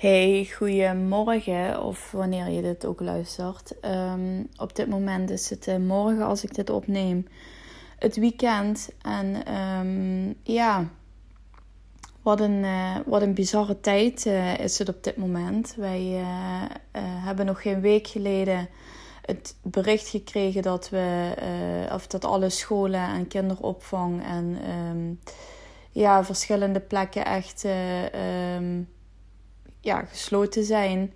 Hey, goedemorgen of wanneer je dit ook luistert. Um, op dit moment is het uh, morgen als ik dit opneem. Het weekend en um, ja, wat een, uh, wat een bizarre tijd uh, is het op dit moment. Wij hebben nog geen week geleden het bericht gekregen dat we, of dat alle scholen en kinderopvang en um, ja, verschillende plekken echt ja, gesloten zijn.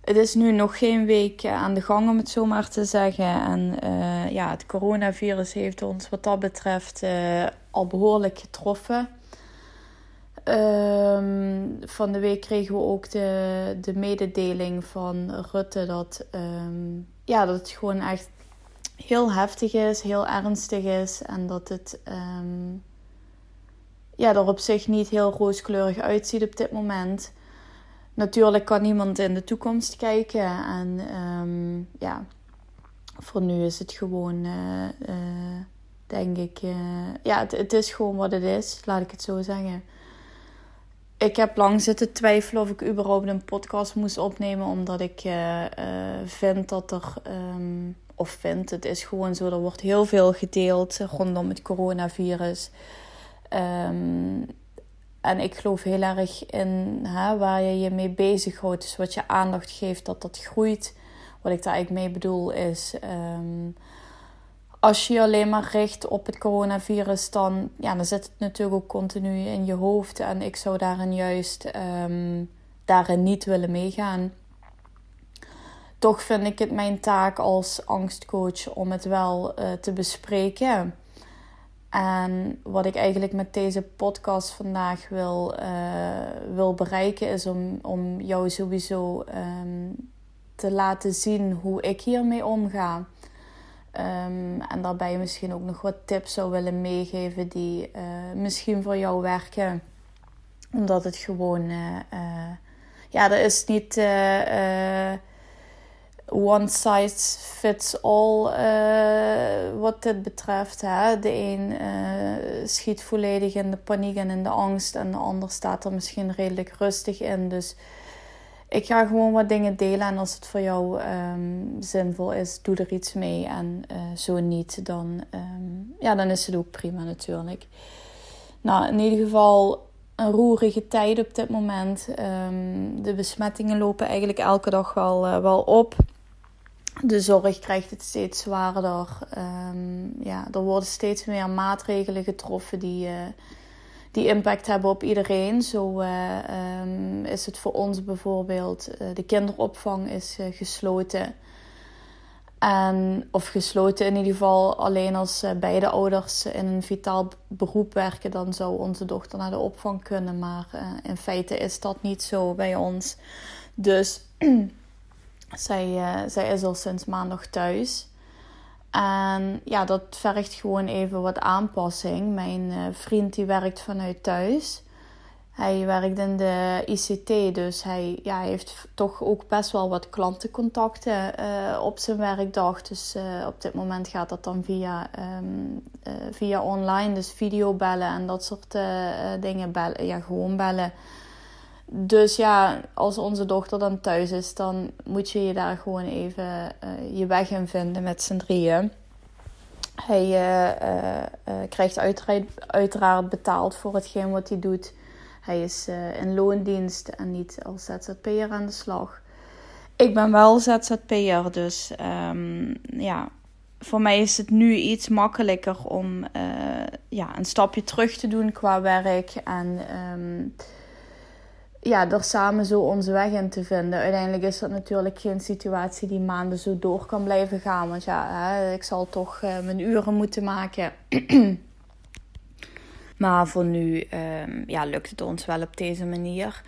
Het is nu nog geen week aan de gang, om het zo maar te zeggen. En uh, ja, het coronavirus heeft ons wat dat betreft uh, al behoorlijk getroffen. Uh, van de week kregen we ook de, de mededeling van Rutte dat, um, ja, dat het gewoon echt heel heftig is, heel ernstig is. En dat het um, ja, er op zich niet heel rooskleurig uitziet op dit moment natuurlijk kan niemand in de toekomst kijken. En um, ja, voor nu is het gewoon, uh, uh, denk ik, uh, ja, het, het, is gewoon wat het is, laat ik het zo zeggen. Ik heb lang zitten twijfelen of ik überhaupt een podcast moest opnemen, omdat ik vind dat er, um, of vind, het is gewoon zo, er wordt heel veel gedeeld rondom het coronavirus. Um, en ik geloof heel erg in hè, waar je je mee bezighoudt. Dus wat je aandacht geeft, dat dat groeit. Wat ik daar eigenlijk mee bedoel is... Um, als je je alleen maar richt op het coronavirus, dan, ja, dan zit het natuurlijk ook continu in je hoofd. En ik zou daarin juist um, daarin niet willen meegaan. Toch vind ik het mijn taak als angstcoach om het wel uh, te bespreken. En wat ik eigenlijk met deze podcast vandaag wil, uh, wil bereiken, is om, om jou sowieso um, te laten zien hoe ik hiermee omga. Um, en daarbij misschien ook nog wat tips zou willen meegeven die uh, misschien voor jou werken. Omdat het gewoon, uh, ja, er is niet one size fits all uh, wat dit betreft. Hè. De een uh, schiet volledig in de paniek en in de angst en de ander staat er misschien redelijk rustig in. Dus ik ga gewoon wat dingen delen en als het voor jou um, zinvol is, doe er iets mee. En uh, zo niet, dan, um, ja, dan is het ook prima natuurlijk. Nou, in ieder geval een roerige tijd op dit moment. Um, de besmettingen lopen eigenlijk elke dag wel, wel op de zorg krijgt het steeds zwaarder. Um, ja, er worden steeds meer maatregelen getroffen die, uh, die impact hebben op iedereen. Zo uh, um, is het voor ons bijvoorbeeld, uh, de kinderopvang is gesloten. En, of gesloten in ieder geval alleen als beide ouders in een vitaal beroep werken, dan zou onze dochter naar de opvang kunnen. Maar in feite is dat niet zo bij ons. Dus zij, uh, zij is al sinds maandag thuis. En ja, dat vergt gewoon even wat aanpassing. Mijn uh, vriend die werkt vanuit thuis. Hij werkt in de ICT, dus hij ja, heeft toch ook best wel wat klantencontacten uh, op zijn werkdag. Dus op dit moment gaat dat dan via, um, via online, dus videobellen en dat soort dingen. Bellen, ja, gewoon bellen. Dus ja, als onze dochter dan thuis is, dan moet je je daar gewoon even uh, je weg in vinden met z'n drieën. Hij uh, uh, krijgt uiteraard, betaald voor hetgeen wat hij doet. Hij is in loondienst en niet als ZZP'er aan de slag. Ik ben wel ZZP'er, dus um, ja, voor mij is het nu iets makkelijker om ja, een stapje terug te doen qua werk. En um, ja, er samen zo onze weg in te vinden. Uiteindelijk is dat natuurlijk geen situatie die maanden zo door kan blijven gaan. Want ja, hè, ik zal toch uh, mijn uren moeten maken. maar voor nu um, ja, lukt het ons wel op deze manier.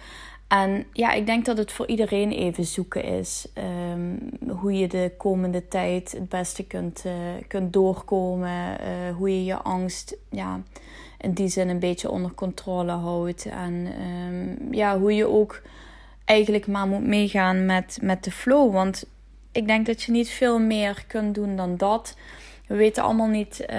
En ja, ik denk dat het voor iedereen even zoeken is. Um, hoe je de komende tijd het beste kunt, uh, kunt doorkomen. Uh, hoe je je angst ja, in die zin een beetje onder controle houdt. En um, ja, hoe je ook eigenlijk maar moet meegaan met, met de flow. Want ik denk dat je niet veel meer kunt doen dan dat. we weten allemaal niet uh,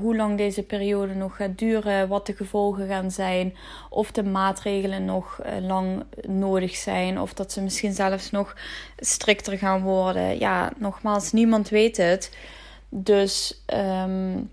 hoe lang deze periode nog gaat duren, wat de gevolgen gaan zijn, of de maatregelen nog uh, lang nodig zijn, of dat ze misschien zelfs nog strikter gaan worden. Ja, nogmaals, niemand weet het. Dus um,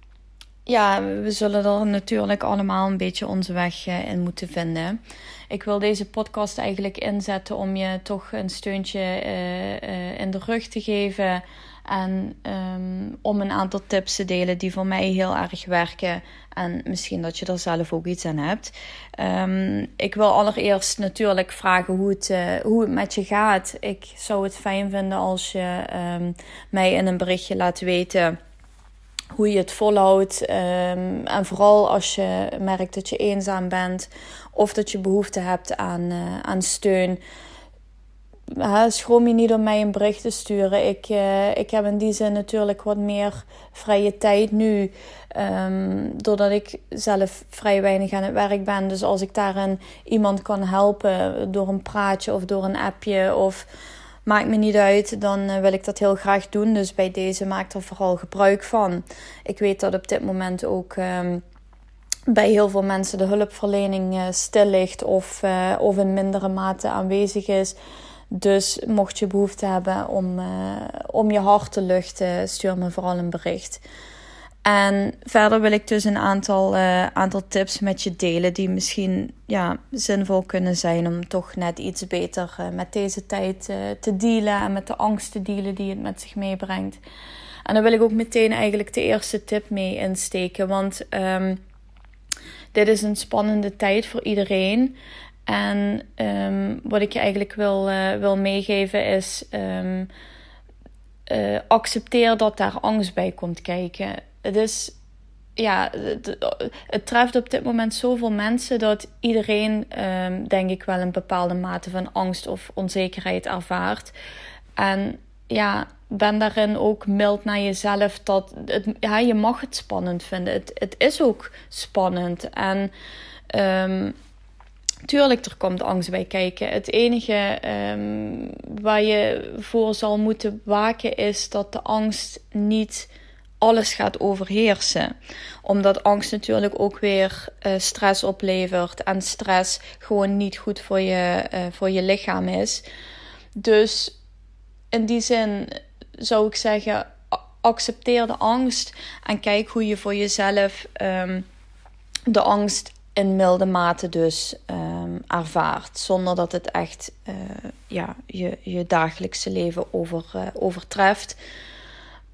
ja, we zullen er natuurlijk allemaal een beetje onze weg uh, in moeten vinden. Ik wil deze podcast eigenlijk inzetten om je toch een steuntje uh, in de rug te geven. En um, om een aantal tips te delen die voor mij heel erg werken. En misschien dat je er zelf ook iets aan hebt. Um, ik wil allereerst natuurlijk vragen hoe het, hoe het met je gaat. Ik zou het fijn vinden als je um, mij in een berichtje laat weten hoe je het volhoudt. en vooral als je merkt dat je eenzaam bent of dat je behoefte hebt aan, uh, aan steun schroom je niet om mij een bericht te sturen. Ik, uh, ik heb in die zin natuurlijk wat meer vrije tijd nu. Um, doordat ik zelf vrij weinig aan het werk ben. Dus als ik daarin iemand kan helpen door een praatje of door een appje of maakt me niet uit, dan uh, wil ik dat heel graag doen. Dus bij deze maak er vooral gebruik van. Ik weet dat op dit moment ook. Um, bij heel veel mensen de hulpverlening uh, stil ligt of, of in mindere mate aanwezig is. Dus mocht je behoefte hebben om, om je hart te luchten, stuur me vooral een bericht. En verder wil ik dus een aantal, uh, aantal tips met je delen die misschien ja, zinvol kunnen zijn om toch net iets beter uh, met deze tijd te dealen en met de angst te dealen die het met zich meebrengt. En dan wil ik ook meteen eigenlijk de eerste tip mee insteken, want um, dit is een spannende tijd voor iedereen. En um, wat ik je eigenlijk wil, wil meegeven is: uh, accepteer dat daar angst bij komt kijken. Is. Ja, het, treft op dit moment zoveel mensen dat iedereen, um, denk ik, wel een bepaalde mate van angst of onzekerheid ervaart. En ja, ben daarin ook mild naar jezelf. Dat het, ja, je mag het spannend vinden. Het, het is ook spannend. En um, Tuurlijk, er komt angst bij kijken. Het enige um, waar je voor zal moeten waken is dat de angst niet alles gaat overheersen. Omdat angst natuurlijk ook weer uh, stress oplevert. En stress gewoon niet goed voor je, uh, voor je lichaam is. Dus in die zin zou ik zeggen: accepteer de angst en kijk hoe je voor jezelf um, de angst in milde mate dus um, ervaart. Zonder dat het echt uh, ja, je, je dagelijkse leven over, overtreft.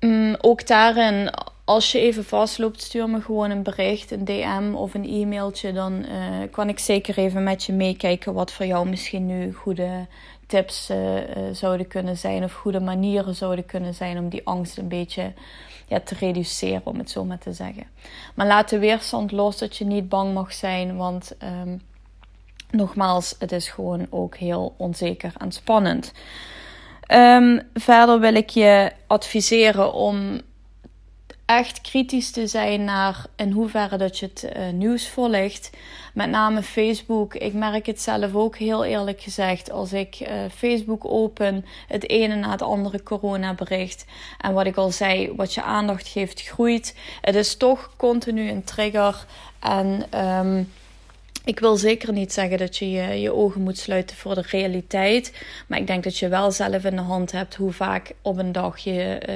Um, ook daarin, als je even vastloopt, stuur me gewoon een bericht, een DM of een e-mailtje. Dan uh, kan ik zeker even met je meekijken wat voor jou misschien nu goede tips zouden kunnen zijn. Of goede manieren zouden kunnen zijn om die angst een beetje ja, te reduceren, om het zo maar te zeggen. Maar laat de weerstand los dat je niet bang mag zijn, want um, nogmaals, het is gewoon ook heel onzeker en spannend. Um, verder wil ik je adviseren om echt kritisch te zijn naar in hoeverre dat je het uh, nieuws volgt. Met name Facebook. Ik merk het zelf ook heel eerlijk gezegd. Als ik uh, Facebook open, het ene na het andere coronabericht. En wat ik al zei, wat je aandacht geeft, groeit. Het is toch continu een trigger. En um, ik wil zeker niet zeggen dat je, je je ogen moet sluiten voor de realiteit. Maar ik denk dat je wel zelf in de hand hebt hoe vaak op een dag je, uh,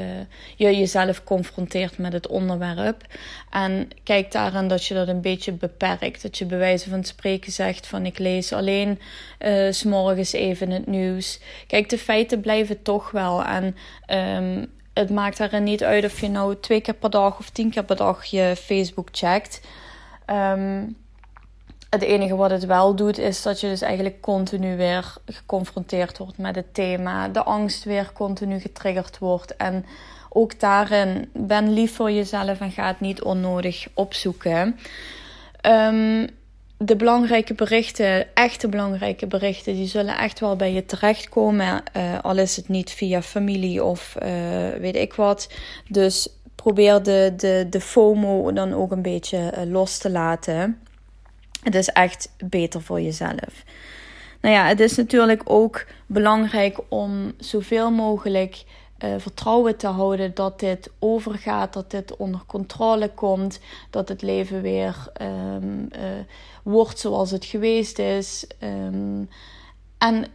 je jezelf confronteert met het onderwerp. En kijk daarin dat je dat een beetje beperkt. Dat je bij wijze van spreken zegt van ik lees alleen uh, s morgens even het nieuws. Kijk, de feiten blijven toch wel. En um, het maakt daarin niet uit of je nou twee keer per dag of tien keer per dag je Facebook checkt. Um, het enige wat het wel doet, is dat je dus eigenlijk continu weer geconfronteerd wordt met het thema. De angst weer continu getriggerd wordt. En ook daarin, ben lief voor jezelf en ga het niet onnodig opzoeken. Um, de belangrijke berichten, echte belangrijke berichten, die zullen echt wel bij je terechtkomen. Uh, al is het niet via familie of uh, weet ik wat. Dus probeer de, de, de FOMO dan ook een beetje uh, los te laten. Het is echt beter voor jezelf. Nou ja, het is natuurlijk ook belangrijk om zoveel mogelijk uh, vertrouwen te houden dat dit overgaat, dat dit onder controle komt, dat het leven weer um, uh, wordt zoals het geweest is. Um, en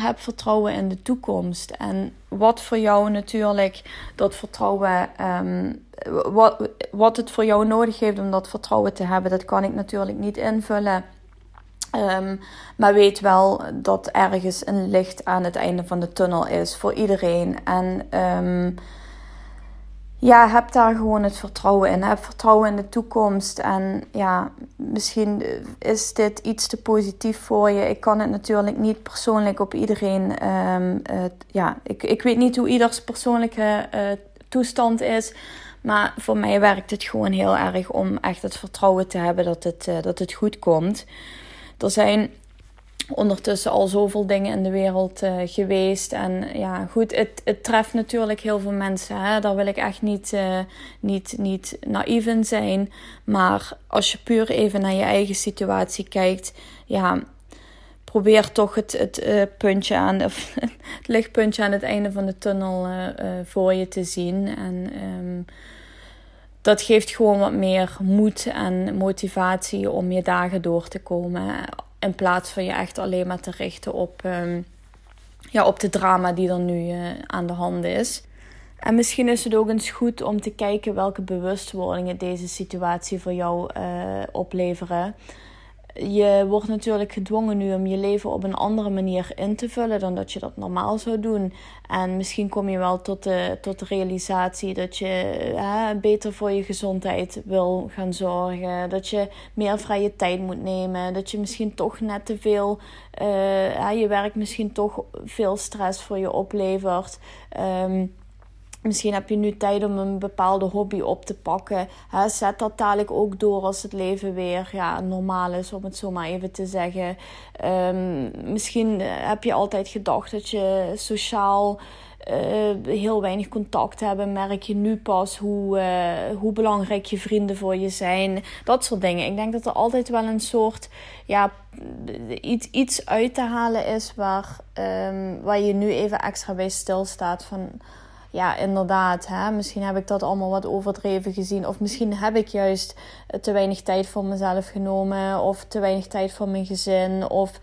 heb vertrouwen in de toekomst. En wat voor jou natuurlijk dat vertrouwen, um, wat, wat het voor jou nodig heeft om dat vertrouwen te hebben, dat kan ik natuurlijk niet invullen. Um, maar weet wel dat ergens een licht aan het einde van de tunnel is voor iedereen. En um, ja, heb daar gewoon het vertrouwen in. Heb vertrouwen in de toekomst. En ja, misschien is dit iets te positief voor je. Ik kan het natuurlijk niet persoonlijk op iedereen. Um, uh, ja, ik, ik weet niet hoe ieders persoonlijke uh, toestand is. Maar voor mij werkt het gewoon heel erg om echt het vertrouwen te hebben dat het, dat het goed komt. Er zijn ondertussen al zoveel dingen in de wereld uh, geweest. En ja, goed, het, het treft natuurlijk heel veel mensen. Hè? Daar wil ik echt niet, uh, niet, niet naïef in zijn. Maar als je puur even naar je eigen situatie kijkt, ja, probeer toch het, het uh, puntje aan, of het lichtpuntje aan het einde van de tunnel voor je te zien. En um, dat geeft gewoon wat meer moed en motivatie om je dagen door te komen. In plaats van je echt alleen maar te richten op, um, ja, op de drama die er nu uh, aan de hand is. En misschien is het ook eens goed om te kijken welke bewustwordingen deze situatie voor jou uh, opleveren je wordt natuurlijk gedwongen nu om je leven op een andere manier in te vullen dan dat je dat normaal zou doen. En misschien kom je wel tot de, tot de realisatie dat je hè, beter voor je gezondheid wil gaan zorgen. Dat je meer vrije tijd moet nemen. Dat je misschien toch net te veel, uh, je werk misschien toch veel stress voor je oplevert. Um, Misschien heb je nu tijd om een bepaalde hobby op te pakken. zet dat dadelijk ook door als het leven weer ja, normaal is, om het zo maar even te zeggen. Um, misschien heb je altijd gedacht dat je sociaal uh, heel weinig contact hebt. Merk je nu pas hoe, uh, hoe belangrijk je vrienden voor je zijn. Dat soort dingen. Ik denk dat er altijd wel een soort ja, iets, iets uit te halen is waar, um, waar je nu even extra bij stilstaat. Van ja, inderdaad, hè, misschien heb ik dat allemaal wat overdreven gezien. Of misschien heb ik juist te weinig tijd voor mezelf genomen. Of te weinig tijd voor mijn gezin. Of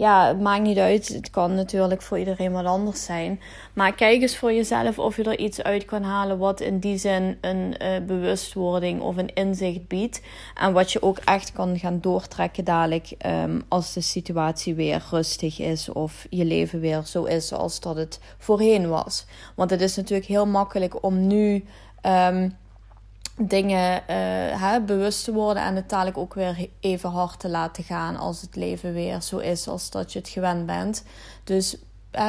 ja, het maakt niet uit. Het kan natuurlijk voor iedereen wat anders zijn. Maar kijk eens voor jezelf of je er iets uit kan halen wat in die zin een uh, bewustwording of een inzicht biedt. En wat je ook echt kan gaan doortrekken dadelijk um, als de situatie weer rustig is of je leven weer zo is zoals dat het voorheen was. Want het is natuurlijk heel makkelijk om nu. Um, dingen uh, bewust te worden en het dadelijk ook weer even hard te laten gaan als het leven weer zo is als dat je het gewend bent. Dus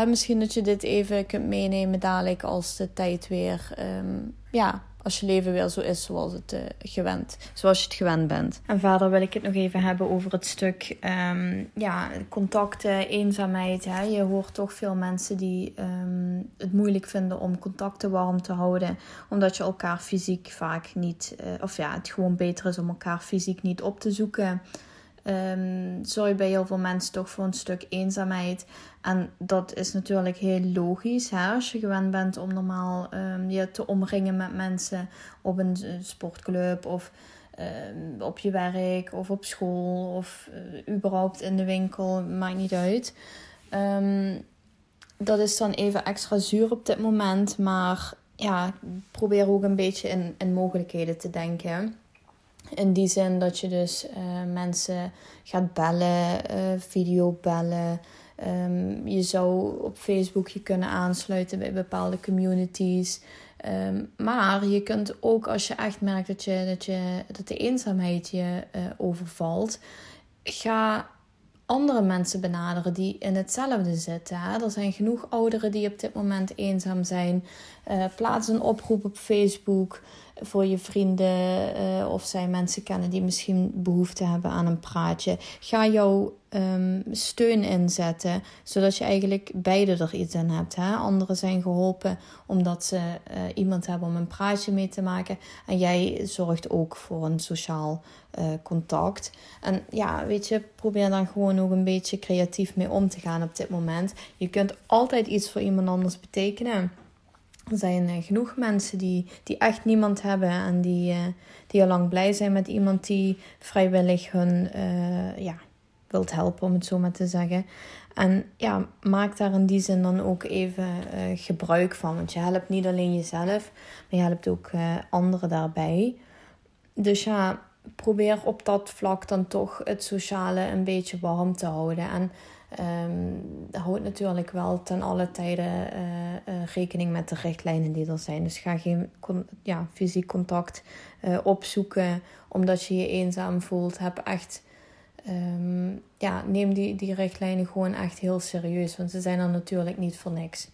misschien dat je dit even kunt meenemen dadelijk als de tijd weer um, ja, als je leven weer zo is zoals, het, uh, gewend, zoals je het gewend bent. En verder wil ik het nog even hebben over het stuk um, ja, contacten, eenzaamheid. Hè. Je hoort toch veel mensen die um, het moeilijk vinden om contacten warm te houden. Omdat je elkaar fysiek vaak niet, uh, of ja, het gewoon beter is om elkaar fysiek niet op te zoeken um, zorg bij heel veel mensen toch voor een stuk eenzaamheid. En dat is natuurlijk heel logisch. Als je gewend bent om normaal um, je te omringen met mensen op een sportclub of um, op je werk of op school of uh, überhaupt in de winkel, maakt niet uit. dat is dan even extra zuur op dit moment. Maar ja, probeer ook een beetje in, in mogelijkheden te denken. In die zin dat je dus uh, mensen gaat bellen, uh, video bellen. Um, je zou op Facebook je kunnen aansluiten bij bepaalde communities. Um, maar je kunt ook als je echt merkt dat, je, dat, je, dat de eenzaamheid je uh, overvalt, ga andere mensen benaderen die in hetzelfde zitten. Er zijn genoeg ouderen die op dit moment eenzaam zijn. Uh, plaats een oproep op Facebook voor je vrienden uh, of zij mensen kennen die misschien behoefte hebben aan een praatje. Ga jouw um, steun inzetten, zodat je eigenlijk beide er iets aan hebt. Hè? Anderen zijn geholpen omdat ze uh, iemand hebben om een praatje mee te maken. En jij zorgt ook voor een sociaal uh, contact. En ja, weet je, probeer dan gewoon ook een beetje creatief mee om te gaan op dit moment. Je kunt altijd iets voor iemand anders betekenen. Er zijn genoeg mensen die, die echt niemand hebben en die, die al lang blij zijn met iemand die vrijwillig hun ja, wilt helpen, om het zo maar te zeggen. En ja, maak daar in die zin dan ook even gebruik van. Want je helpt niet alleen jezelf, maar je helpt ook anderen daarbij. Dus ja, probeer op dat vlak dan toch het sociale een beetje warm te houden. En um, houd natuurlijk wel ten alle tijden uh, uh, rekening met de richtlijnen die er zijn. Dus ga geen ja, fysiek contact uh, opzoeken omdat je je eenzaam voelt. Heb echt, um, ja, neem die, die richtlijnen gewoon echt heel serieus. Want ze zijn er natuurlijk niet voor niks.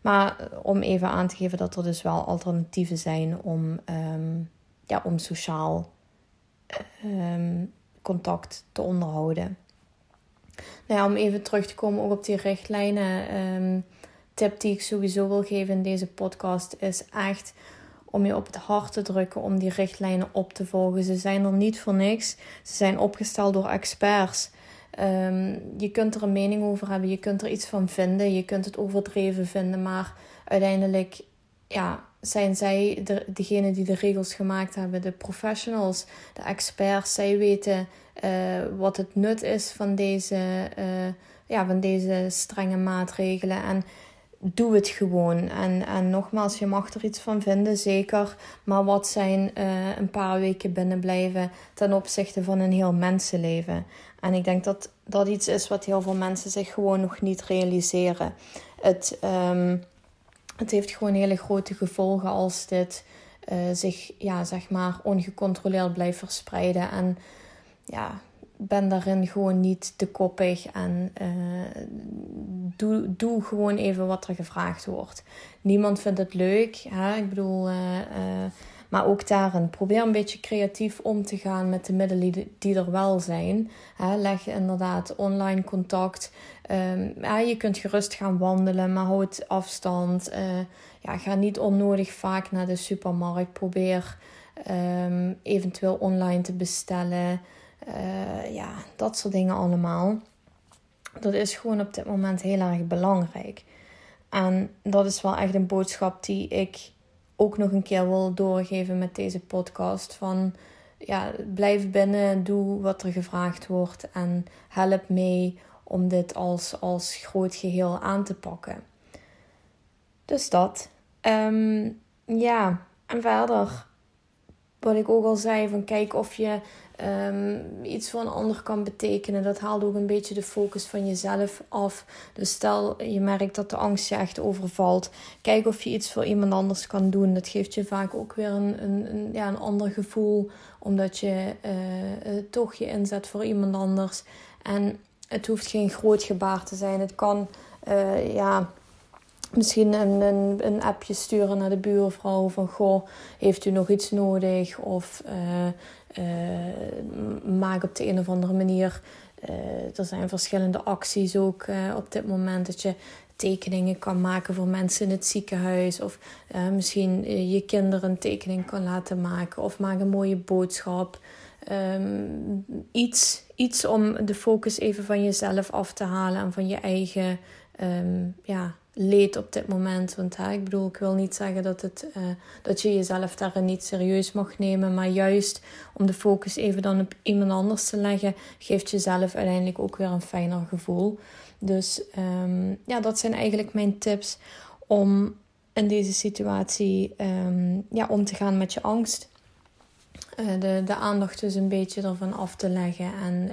Maar om even aan te geven dat er dus wel alternatieven zijn om, um, ja, om sociaal contact te onderhouden. Nou ja, om even terug te komen ook op die richtlijnen. Um, tip die ik sowieso wil geven in deze podcast is echt om je op het hart te drukken om die richtlijnen op te volgen. Ze zijn er niet voor niks. Ze zijn opgesteld door experts. Um, je kunt er een mening over hebben, je kunt er iets van vinden, je kunt het overdreven vinden, maar uiteindelijk ja, zijn zij de, degene die de regels gemaakt hebben, de professionals, de experts. Zij weten uh, wat het nut is van deze, uh, ja, van deze strenge maatregelen. En doe het gewoon. En, en nogmaals, je mag er iets van vinden, zeker. Maar wat zijn uh, een paar weken binnenblijven ten opzichte van een heel mensenleven? En ik denk dat dat iets is wat heel veel mensen zich gewoon nog niet realiseren. Het. Um, het heeft gewoon hele grote gevolgen als dit uh, zich, ja, zeg maar, ongecontroleerd blijft verspreiden. En ja, ben daarin gewoon niet te koppig en uh, doe, doe gewoon even wat er gevraagd wordt. Niemand vindt het leuk. Hè? Ik bedoel, uh, maar ook daarin, probeer een beetje creatief om te gaan met de middelen die, er wel zijn. leg inderdaad online contact. Um, je kunt gerust gaan wandelen, maar houd afstand. Uh, ja, ga niet onnodig vaak naar de supermarkt. Probeer um, eventueel online te bestellen. Uh, ja, dat soort dingen allemaal. Dat is gewoon op dit moment heel erg belangrijk. En dat is wel echt een boodschap die ik ook nog een keer wil doorgeven met deze podcast. Van ja, blijf binnen, doe wat er gevraagd wordt en help mee om dit als, als groot geheel aan te pakken. Dus dat. Ehm, ja, en verder, wat ik ook al zei, van kijk of je um, iets voor een ander kan betekenen. Dat haalt ook een beetje de focus van jezelf af. Dus stel je merkt dat de angst je echt overvalt. Kijk of je iets voor iemand anders kan doen. Dat geeft je vaak ook weer een, een, ja, een ander gevoel. Omdat je uh, toch je inzet voor iemand anders. En het hoeft geen groot gebaar te zijn. Het kan uh, ja, misschien een, een, een, appje sturen naar de buurvrouw van goh, heeft u nog iets nodig? Of uh, uh, maak op de een of andere manier. Er zijn verschillende acties ook op dit moment dat je tekeningen kan maken voor mensen in het ziekenhuis. Of misschien je kinderen een tekening kan laten maken. Of maak een mooie boodschap. Um, iets, iets om de focus even van jezelf af te halen en van je eigen um, ja, leed op dit moment. Want ik bedoel, ik wil niet zeggen dat, het, uh, dat je jezelf daarin niet serieus mag nemen. Maar juist om de focus even dan op iemand anders te leggen, geeft jezelf uiteindelijk ook weer een fijner gevoel. Dus um, ja, dat zijn eigenlijk mijn tips om in deze situatie um, ja, om te gaan met je angst. Uh, de, de aandacht dus een beetje ervan af te leggen en uh,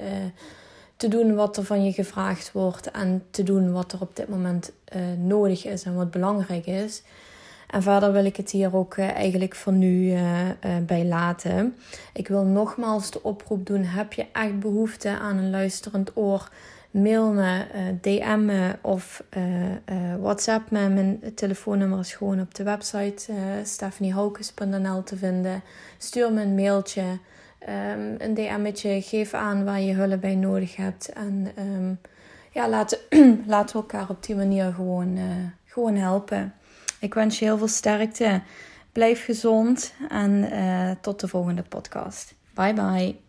te doen wat er van je gevraagd wordt en te doen wat er op dit moment uh, nodig is en wat belangrijk is. En verder wil ik het hier ook eigenlijk voor nu bij laten. Ik wil nogmaals de oproep doen: heb je echt behoefte aan een luisterend oor? Mail me, DM me of WhatsApp me. Mijn telefoonnummer is gewoon op de website stephaniehaukes.nl te vinden. Stuur me een mailtje. Um, een DM'tje. Geef aan waar je hulp bij nodig hebt. En um, ja, laten, laten we elkaar op die manier gewoon, uh, gewoon helpen. Ik wens je heel veel sterkte. Blijf gezond en uh, tot de volgende podcast. Bye bye.